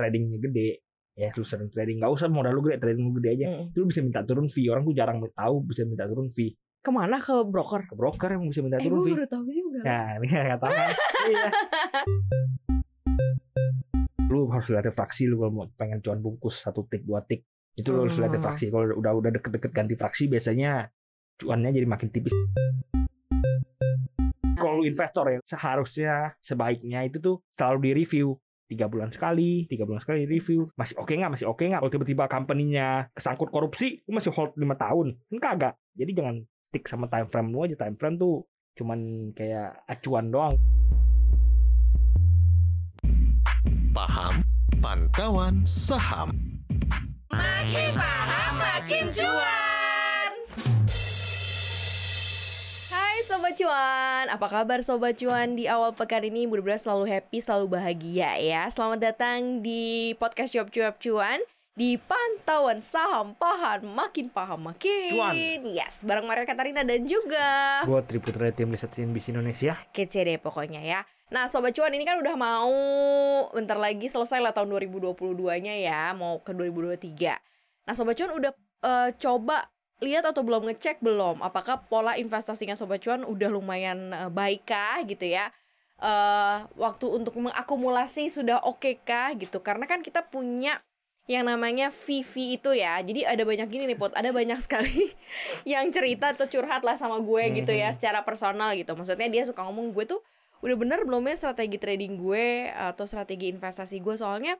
tradingnya gede ya lu sering trading nggak usah modal lu gede trading lu gede aja Mm. itu lu bisa minta turun fee orang tuh jarang tahu bisa minta turun fee Ke mana ke broker? ke broker yang bisa minta Eh, turun gue fee baru tahu juga. Nah, ini katakan. iya. Lu harus lihat fraksi lu kalau mau pengen cuan bungkus satu tik dua tik. Itu lu harus lihat Hmm. fraksi. Kalau udah udah deket-deket ganti fraksi biasanya cuannya jadi makin tipis. Kalau investor ya seharusnya sebaiknya itu tuh selalu di review tiga bulan sekali, tiga bulan sekali review masih oke nggak, masih oke nggak. Kalau tiba-tiba company-nya kesangkut korupsi, lu masih hold lima tahun, kan kagak. Jadi jangan stick sama time frame lu aja. Time frame tuh cuman kayak acuan doang. Paham Pantauan Saham Makin paham makin cuan. Sobat Cuan, apa kabar Sobat Cuan di awal pekan ini mudah-mudahan selalu happy, selalu bahagia ya Selamat datang di podcast Cuap Cuap Cuan di pantauan saham paham makin paham makin Cuan. Yes, bareng Maria Katarina dan juga Gue Triputra tim riset CNBC Indonesia. kece deh pokoknya ya. Nah, Sobat Cuan ini kan udah mau bentar lagi selesai lah tahun 2022-nya ya, mau ke 2023. Nah, Sobat Cuan udah eh, coba lihat atau belum ngecek belum apakah pola investasinya Sobat Cuan udah lumayan eh, baik kah gitu ya. eh waktu untuk mengakumulasi sudah oke kah gitu. Karena kan kita punya yang namanya VV itu ya. Jadi ada banyak gini nih Pot, ada banyak sekali yang cerita atau curhat lah sama gue gitu ya Mhm. secara personal gitu. Maksudnya dia suka ngomong gue tuh udah bener belum ya strategi trading gue atau strategi investasi gue soalnya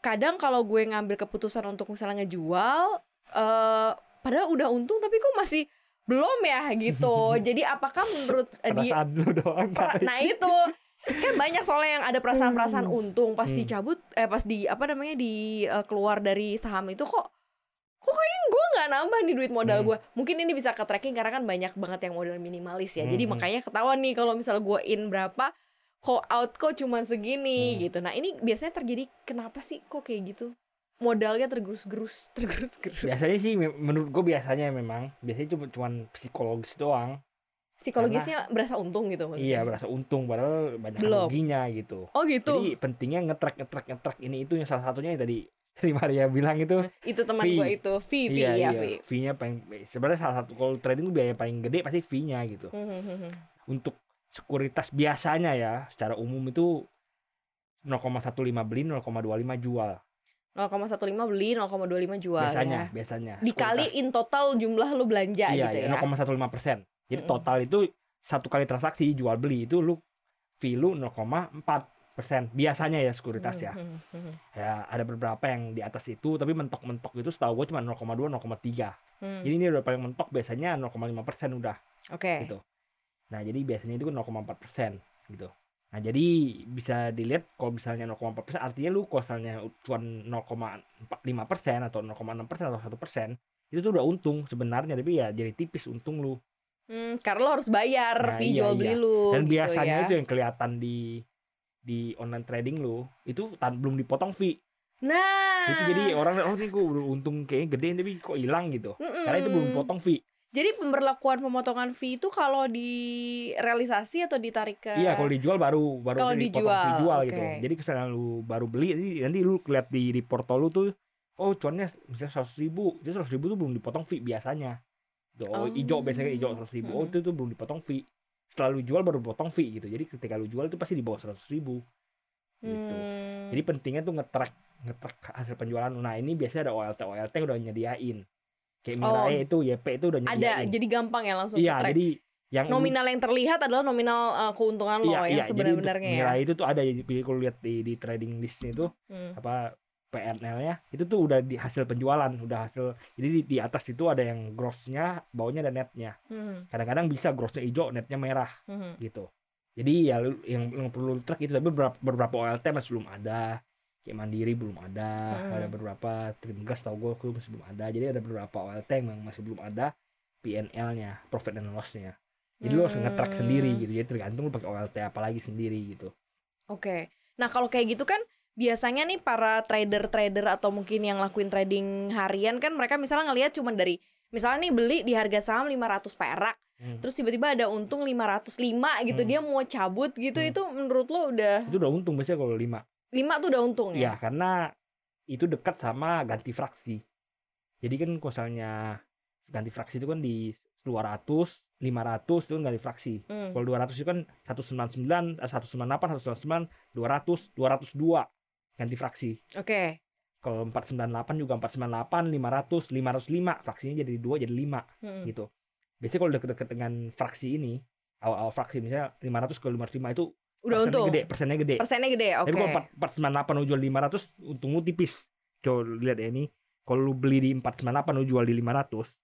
kadang kalau gue ngambil keputusan untuk misalnya ngejual eh padahal udah untung tapi kok masih belum ya gitu. Jadi apakah menurut eh, dia lu doang kali. Nah itu kan banyak soalnya yang ada perasaan-perasaan untung pas Hmm. dicabut eh pas di apa namanya di eh, keluar dari saham itu kok kok kayaknya gue nggak nambah nih duit modal Hmm. gue mungkin ini bisa ke tracking karena kan banyak banget yang modal minimalis ya jadi Hmm. makanya ketahuan nih kalau misalnya gue in berapa kok out kok cuma segini Hmm. gitu nah ini biasanya terjadi kenapa sih kok kayak gitu modalnya tergerus-gerus tergerus-gerus Biasanya sih me- menurut gue biasanya memang biasanya cuma cuman psikologis doang. psikologisnya berasa untung gitu maksudnya Iya berasa untung padahal banyak Belum. ruginya gitu. oh gitu Jadi pentingnya ngetrack ngetrack ngetrack ini itu yang salah satunya yang tadi tadi Maria bilang itu. itu teman gue itu fee fee iya ya iya. fee Fee-nya paling sebenarnya salah satu kalau trading tuh biaya paling gede pasti fee-nya gitu. Hmm, hmm, hmm, hmm. Untuk sekuritas biasanya ya secara umum itu 0,15 beli 0,25 jual. 0,15 beli 0,25 jual biasanya ya. biasanya. Dikali in total jumlah lu belanja iya, gitu iya, ya. 0,15 persen. Jadi total itu satu kali transaksi jual beli itu lu fee lu 0,4 persen biasanya ya sekuritas ya. Hmm, hmm, hmm, Ya ada beberapa yang di atas itu tapi mentok-mentok itu setahu gue cuma 0,2 0,3. hmm. Jadi ini udah paling mentok biasanya 0,5 persen udah Oke. gitu. Nah jadi biasanya itu kan 0,4 persen gitu. Nah jadi bisa dilihat kalau misalnya 0,4 persen artinya lu kalau misalnya cuan 0,5 persen atau 0,6 persen atau satu persen itu tuh udah untung sebenarnya tapi ya jadi tipis untung lu. Hmm, karena lo harus bayar Nah, fee iya, jual beli iya. lu Dan gitu biasanya ya. itu yang kelihatan di di online trading lu itu tan- belum dipotong fee. Nah. Itu jadi orang oh ini gue untung kayaknya gede tapi kok hilang gitu. Mm-mm. Karena itu belum potong fee. Jadi pemberlakuan pemotongan fee itu kalau di realisasi atau ditarik ke Iya, kalau dijual baru baru Kalau dijual, fee jual oke. gitu. Jadi kesannya lu baru beli nanti, nanti lu lihat di di portal lu tuh oh cuannya misalnya seratus ribu, itu seratus ribu tuh belum dipotong fee biasanya. Tuh, Oh, Oh. hijau biasanya hijau seratus ribu, oh Mm-mm. itu tuh belum dipotong fee. Setelah lu jual baru potong fee gitu. Jadi ketika lu jual itu pasti di bawah seratus ribu. Gitu. Hmm. Jadi pentingnya tuh nge-track nge-track hasil penjualan. Nah ini biasanya ada OLT OLT udah nyediain. Kayak Oh. Mirae itu YP itu udah nyediain. ada jadi gampang ya langsung iya, jadi yang nominal yang terlihat adalah nominal uh, keuntungan lo yang iya, jadi untuk sebenarnya ya. Mirai itu tuh ada jadi kalau lihat di, di trading listnya itu Hmm. apa PNL-nya itu tuh udah di hasil penjualan udah hasil jadi di, di atas itu ada yang grossnya bawahnya ada netnya Hmm. kadang-kadang bisa grossnya hijau netnya merah Hmm. gitu jadi ya yang, yang perlu lu track itu tapi beberapa, beberapa OLT masih belum ada kayak mandiri belum ada Hmm. ada beberapa Trimgas tau gue masih belum ada jadi ada beberapa OLT yang masih belum ada PNL-nya profit and loss-nya jadi lu harus nge-track Hmm. sendiri gitu jadi tergantung lu pakai OLT apa lagi sendiri gitu Oke. Nah, kalau kayak gitu kan biasanya nih para trader-trader atau mungkin yang lakuin trading harian kan mereka misalnya ngelihat cuma dari misalnya nih beli di harga saham 500 perak, Hmm. terus tiba-tiba ada untung 505 gitu, Hmm. dia mau cabut gitu Hmm. itu menurut lo udah itu udah untung biasanya kalau 5 5 tuh udah untung Ya ya. karena itu dekat sama ganti fraksi. Jadi kan misalnya ganti fraksi itu kan di 200, 500 itu kan ganti fraksi. Hmm. Kalau 200 itu kan 199, eh, 198, 199, 200, 202 ganti fraksi. Oke. Kalau 498 juga 498, 500, 505 fraksinya jadi 2 jadi 5 Hmm. gitu. Biasanya kalau deket-deket dengan fraksi ini, awal-awal fraksi misalnya 500 ke 505 itu Udah persennya untung. gede, persennya gede. Persennya gede. Oke. Tapi kalau 498 lu jual di 500 untung lu tipis. Coba lihat ya ini. Kalau lu beli di 498 lu jual di 500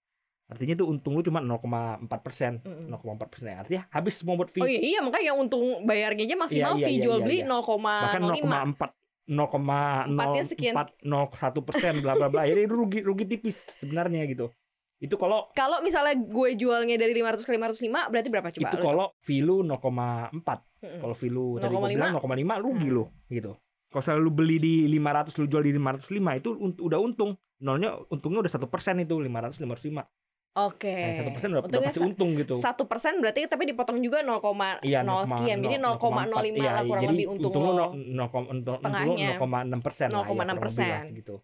artinya tuh untung lu cuma 0,4 persen. Mm-mm. 0,4 persen. Artinya habis semua buat fee. Oh iya, iya makanya yang untung bayarnya aja maksimal Iya, iya, fee iya, jual iya, beli iya. 0,05. Bahkan 0,4 Empatnya sekian. 0,0401 persen bla bla bla. Jadi rugi rugi tipis sebenarnya gitu. Itu kalau Kalau misalnya gue jualnya dari 500 ke 505 berarti berapa coba? itu kalau fee lu 0,4 Mm-mm. Kalau fee lu tadi 0,5? bilang 0,5 rugi Hmm. lu gitu. Kalau misalnya lu beli di 500 lu jual di 505 itu un- udah untung. Nolnya untungnya udah satu persen itu 500 505. Oke. Nah, satu persen udah, udah pasti untung gitu. Satu persen berarti tapi dipotong juga 0,0 Iya, sekian. Jadi 0,05 iya, lah kurang jadi lebih untung lo. untung lu Setengahnya. 0,6 persen lah, ya, 0,6% kurang lebih lah gitu.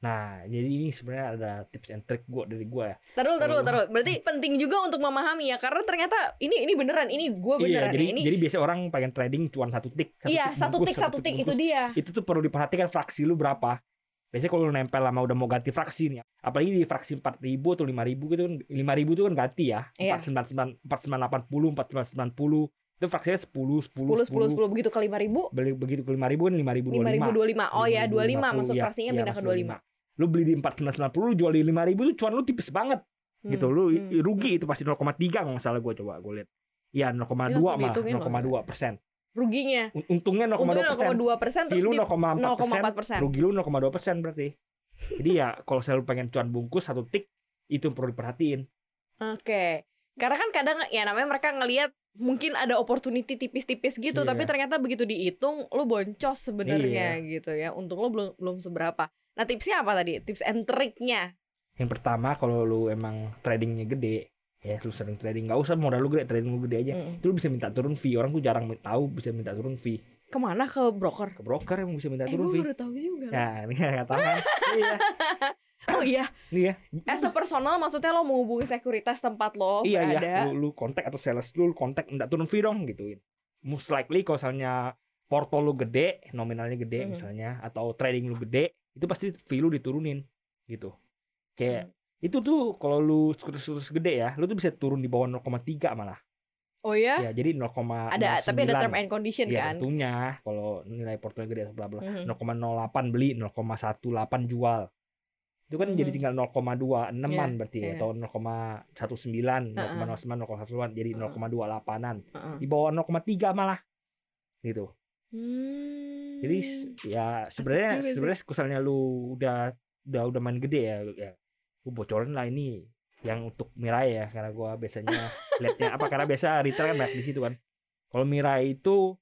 Nah, jadi ini sebenarnya ada tips and trick gua dari gua ya. Taruh, taruh, taruh. Berarti penting juga untuk memahami ya, karena ternyata ini ini beneran, ini gue Iya, beneran jadi ya. Ini jadi biasa orang pengen trading cuan satu tik, satu iya satu bungkus, tik satu tik itu dia. itu tuh perlu diperhatikan fraksi lu berapa. Biasanya kalau lu nempel sama udah mau ganti fraksi nih, apalagi di fraksi 4000 atau 5000 gitu kan 5000 itu kan ganti ya. Iya. 499 4980, 4990 itu fraksinya 10 10 10 10 10 begitu ke 5000 Beli begitu ke 5000 kan 5025. 5025. Oh ya 25 masuk iya, fraksinya iya, pindah ke masuk 25. Lu beli di 4990 lu jual di 5000 itu cuan lu tipis banget gitu. Hmm, Lu hmm, rugi itu pasti 0,3 kalau nggak salah gua coba gua lihat. Iya 0,2 langsung mah dihitungin loh. 0,2 persen. Ruginya. Untungnya 0,2 Untungnya persen. 0,2 persen terus lu di 0,4 persen. 0,4 persen. rugi lu 0,2 persen berarti. Jadi ya kalau selalu pengen cuan bungkus satu tik itu yang perlu diperhatiin. Oke. Karena kan kadang ya namanya mereka ngelihat mungkin ada opportunity tipis-tipis gitu, Iya. tapi ternyata begitu dihitung lu boncos sebenarnya Iya. gitu ya. Untung lu belum belum seberapa. Nah, tipsnya apa tadi? Tips and triknya. Yang pertama kalau lu emang tradingnya gede, ya lu sering trading nggak usah modal lu gede, trading lu gede aja. Mm. Itu lu bisa minta turun fee. Orang tuh jarang tahu bisa minta turun fee. Ke mana ke broker? Ke broker yang bisa minta Eh, turun gue fee. baru tahu juga. Nah, ini nggak tahu iya, Oh iya, iya. as a personal maksudnya lo menghubungi sekuritas tempat lo iya, berada. iya. Lu, lu kontak atau sales lu, lu kontak minta turun fee dong gituin. Most likely kalau misalnya porto lu gede, nominalnya gede Mhm. misalnya, atau trading lu gede, itu pasti fee lu diturunin gitu. Kayak Hmm. itu tuh kalau lu sekuritas gede ya, lu tuh bisa turun di bawah 0,3 malah. Oh ya? Ya, jadi 0,09. Ada tapi ada term and condition Iya, kan? tentunya kalau nilai portofolio gede bla bla. Mhm. 0,08 beli, 0,18 jual. Itu kan jadi Mhm. tinggal 0,26an Iya, berarti ya, iya. atau 0,19, Heeh. 0,09, 0,1 jadi Heeh. 0,28an. Heeh. Di bawah 0,3 malah. Gitu. Hmm. Jadi ya sebenarnya sebenarnya misalnya lu udah udah udah main gede ya, ya gua bocorin lah ini yang untuk Mirai ya karena gua biasanya liatnya apa karena biasa retail kan banyak di situ kan. Kalau Mirai itu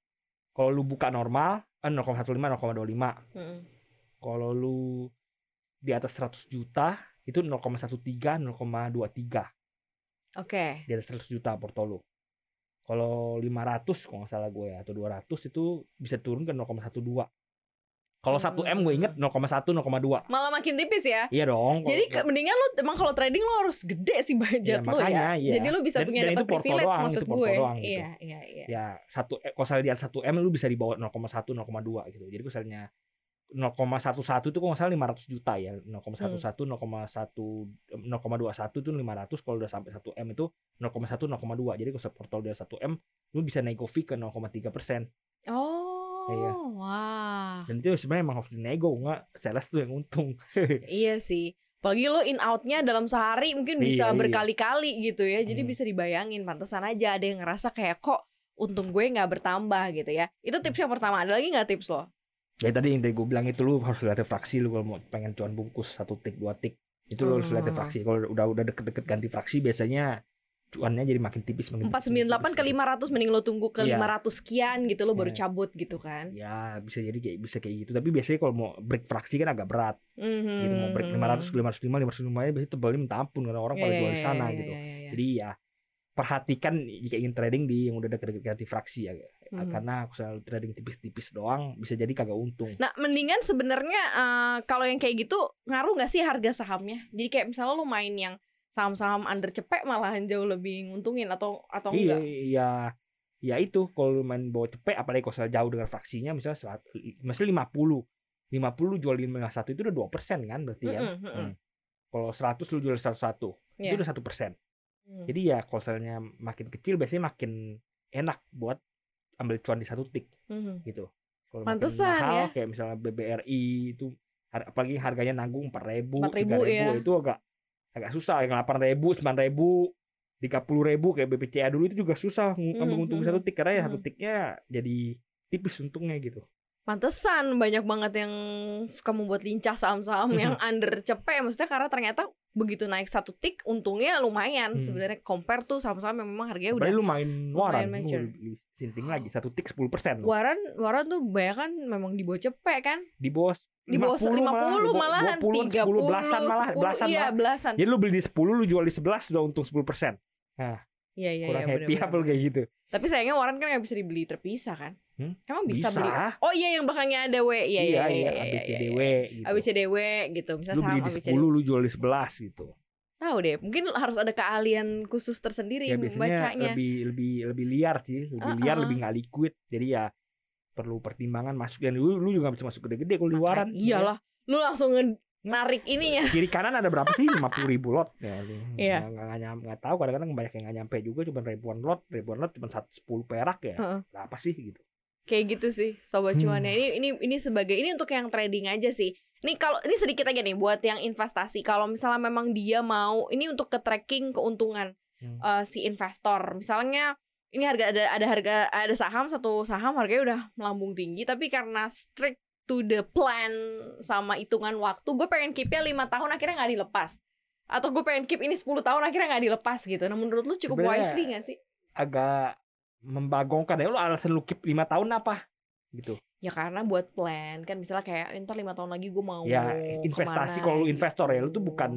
kalau lu buka normal kan 0,15 0,25. Mm. Kalau lu di atas 100 juta itu 0,13 0,23 Oke. di atas 100 juta portfolio. Kalau 500 kalau nggak salah gue ya atau 200 itu bisa turun ke 0,12. Kalau 1 M gue inget 0,1 0,2. Malah makin tipis ya. Iya dong. Jadi ke- mendingan lu emang kalau trading lu harus gede sih budget Iya, lu ya. iya. Jadi lu bisa Dan- punya dapat privilege doang, maksud itu gue. doang gitu. Iya, iya, iya. ya satu eh, kalau di atas 1 M lu bisa di bawah 0,1 0,2 gitu. Jadi misalnya 0,11 itu kalau nggak salah 500 juta ya. 0,11 0,1 0,21 itu 500 kalau udah sampai 1 M itu 0,1 0,2. Jadi kalau portfolio dia 1 M lu bisa nego fee ke 0,3 persen. Oh, Iya. wah. Dan itu sebenarnya emang harus dinego nggak sales tuh yang untung. Iya sih. Apalagi lo in outnya dalam sehari mungkin bisa Iya, iya. berkali-kali gitu ya. Jadi Hmm. bisa dibayangin. Pantesan aja ada yang ngerasa kayak kok untung gue nggak bertambah gitu ya. Itu tips yang pertama. Ada lagi nggak tips lo? Ya tadi yang tadi gue bilang itu lu harus lihat fraksi lu kalau mau pengen cuan bungkus satu tik dua tik itu lu harus lihat Hmm. fraksi. Kalau udah udah deket-deket ganti fraksi biasanya cuannya jadi makin tipis makin tipis, makin 498 ke tipis. 500 mending lo tunggu ke Iya. 500 sekian gitu lo baru Iya. cabut gitu kan. Ya bisa jadi kayak bisa kayak gitu. Tapi biasanya kalau mau break fraksi kan agak berat. Mhm. Gitu mau break 500 ke 505 505 ya biasanya tebalnya minta ampun karena orang Iya, pada jual di iya, sana iya, gitu. iya, iya, iya. Jadi ya perhatikan jika ingin trading di yang udah deket-deket ganti fraksi ya Mhm. karena aku selalu trading tipis-tipis doang bisa jadi kagak untung Nah, mendingan sebenarnya eh, kalau yang kayak gitu ngaruh nggak sih harga sahamnya? Jadi kayak misalnya lu main yang saham-saham under cepek malahan jauh lebih nguntungin atau atau iya enggak? iya ya itu kalau lu main bawa cepet apalagi kalau jauh dengan fraksinya misalnya seratus misalnya 50 50 jual 51 itu udah dua persen kan berarti kan Mm-mm, mm-mm. Hmm. kalau 100 lu jual 101 Iya. itu udah satu persen Hmm. jadi ya kalau misalnya makin kecil biasanya makin enak buat ambil cuan di satu tik Mhm. gitu kalau mahal ya. kayak misalnya BBRI itu har- apalagi harganya nanggung 4000 4.000 ya. itu agak agak susah yang 8000 9000 30 ribu kayak BPCA dulu itu juga susah ng- Hmm, ngambil untung hmm, satu tik karena ya hmm. satu tiknya jadi tipis untungnya gitu Pantesan banyak banget yang suka membuat lincah saham-saham yang under cepek maksudnya karena ternyata begitu naik satu tik untungnya lumayan Hmm. sebenarnya compare tuh saham-saham yang memang harganya udah Apalagi lu main waran lu mature. Sinting lagi satu tik 10 persen waran waran tuh banyak kan memang di bawah cepek kan di bawah di bawah 50, 50 malahan 20, 30 10 belasan malah 10, belasan iya malah. belasan Jadi lu beli di 10 lu jual di 11 sudah untung 10 persen. iya iya Kurang iya happy bener-bener. apa lu kayak gitu? tapi sayangnya waran kan nggak bisa dibeli terpisah kan Hmm? emang bisa, Bisa. beli oh iya yang belakangnya ada W iya iya iya iya, iya, ABCDW gitu. ABCDW gitu bisa Lu beli saham di ABCDW 10 lu jual di 11 gitu. Tahu deh mungkin harus ada keahlian khusus tersendiri Ya biasanya membacanya lebih lebih lebih liar sih, lebih Uh-uh. liar, lebih nggak liquid. Jadi ya perlu pertimbangan masuk dan lu, lu juga bisa masuk gede-gede kalau di Makanya- waran. iyalah lu langsung narik ininya Kiri kanan ada berapa sih? 50 ribu lot. Ya, lu Iya. nggak nggak nggak tahu kadang-kadang banyak yang nggak nyampe juga cuma ribuan lot, ribuan lot cuma 10 perak ya. Heeh. Berapa sih gitu. kayak gitu sih sobat Hmm. cuannya ini ini ini sebagai ini untuk yang trading aja sih ini kalau ini sedikit aja nih buat yang investasi kalau misalnya memang dia mau ini untuk ke tracking keuntungan Hmm. eh, si investor misalnya ini harga ada ada harga ada saham satu saham harganya udah melambung tinggi tapi karena strict to the plan sama hitungan waktu gue pengen keepnya lima tahun akhirnya nggak dilepas atau gue pengen keep ini 10 tahun akhirnya nggak dilepas gitu nah menurut lu cukup Sebenarnya- wisely gak sih Agak membagongkan ya lu alasan lu keep 5 tahun apa? Gitu. Ya karena buat plan kan misalnya kayak ntar lima tahun lagi gue mau ya investasi kalau investor ya lu gitu. tuh bukan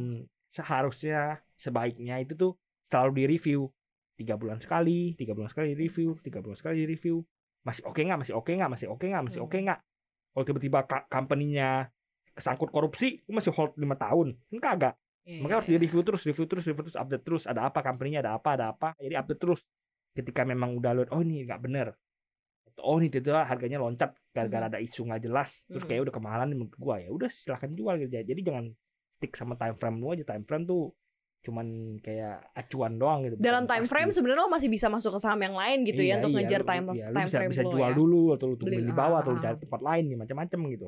seharusnya sebaiknya itu tuh selalu di review tiga bulan sekali tiga bulan sekali review tiga bulan sekali review masih oke nggak masih oke nggak masih oke nggak masih Hmm. oke nggak? Kalau tiba-tiba company-nya kesangkut korupsi lu masih hold lima tahun kan kagak Iya, makanya harus iya, di review terus review terus review terus update terus ada apa company-nya ada apa ada apa jadi update terus. Ketika memang udah lu oh ini nggak bener oh ini tiba harganya loncat gara-gara Mhm. ada isu nggak jelas terus Mhm. kayak udah kemahalan nih menurut gua ya udah silahkan jual gitu jadi jangan stick sama time frame lu aja time frame tuh cuman kayak acuan doang gitu Dalam time frame sebenarnya lo masih bisa masuk ke saham yang lain gitu Iya, ya untuk iya, ngejar time iya, time bisa, frame bisa lo jual ya. dulu atau lu tunggu di bawah atau lu ah, cari ah. tempat lain ya macam-macam gitu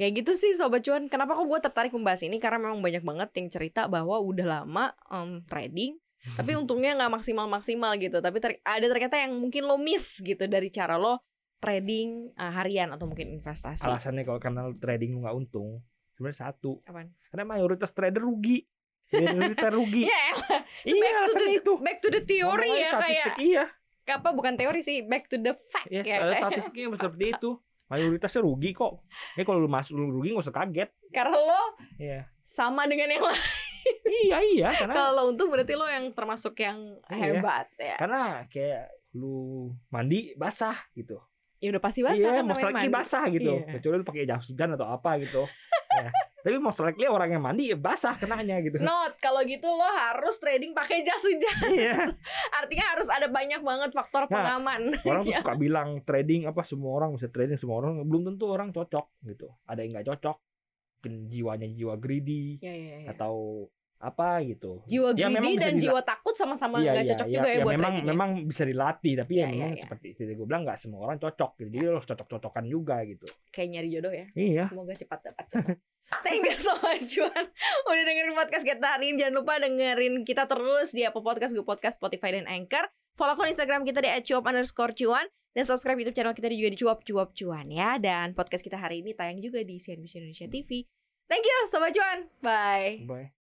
Kayak gitu sih sobat cuan. Kenapa kok gue tertarik membahas ini karena memang banyak banget yang cerita bahwa udah lama em, trading tapi untungnya nggak maksimal maksimal gitu. Tapi ter- ada ternyata yang mungkin lo miss gitu dari cara lo trading eh, harian atau mungkin investasi. alasannya kalau karena lu trading nggak untung sebenarnya satu Apaan? karena mayoritas trader rugi mayoritas rugi Ya iya back to the itu back to the theory ya kayak iya apa bukan teori sih back to the fact ya ya. statistiknya seperti itu mayoritasnya rugi kok ya kalau lu masuk lu rugi nggak usah kaget Karena lo Iya. sama dengan yang lain. Iya iya karena Kalau untung berarti lo yang termasuk yang Iya. hebat ya. karena kayak lu mandi basah gitu Ya udah pasti basah iya kan most likely mandi. basah gitu Iya. kecuali lu pakai jas hujan atau apa gitu ya. tapi most likely orang yang mandi ya basah kenanya gitu Not kalau gitu lo harus trading pakai jas hujan. iya Artinya harus ada banyak banget faktor Nah, pengaman. orang tuh Ya. suka bilang trading apa semua orang bisa trading semua orang belum tentu orang cocok gitu ada yang nggak cocok mungkin jiwanya jiwa greedy Ya, ya, ya. atau apa gitu. Jiwa Ya, memang greedy bisa dan jiwa takut sama-sama Iya, nggak iya, cocok iya, juga ya, iya, buat memang ya. memang bisa dilatih tapi Iya, ya iya, memang iya. seperti itu. Gue bilang nggak semua orang cocok gitu. jadi lo harus cocok-cocokan juga gitu. Kayak nyari jodoh ya. iya. Semoga cepat dapat jodoh. Thank you so much Juan. Udah dengerin podcast kita hari ini. Jangan lupa dengerin kita terus Di Apple Podcast, Google Podcast, Spotify, dan Anchor. Follow akun Instagram kita di @cuap underscore cuan Dan subscribe YouTube channel kita juga di cuap cuap cuan ya. Dan podcast kita hari ini tayang juga di CNBC Indonesia TV Thank you Sobat Cuan Bye. Bye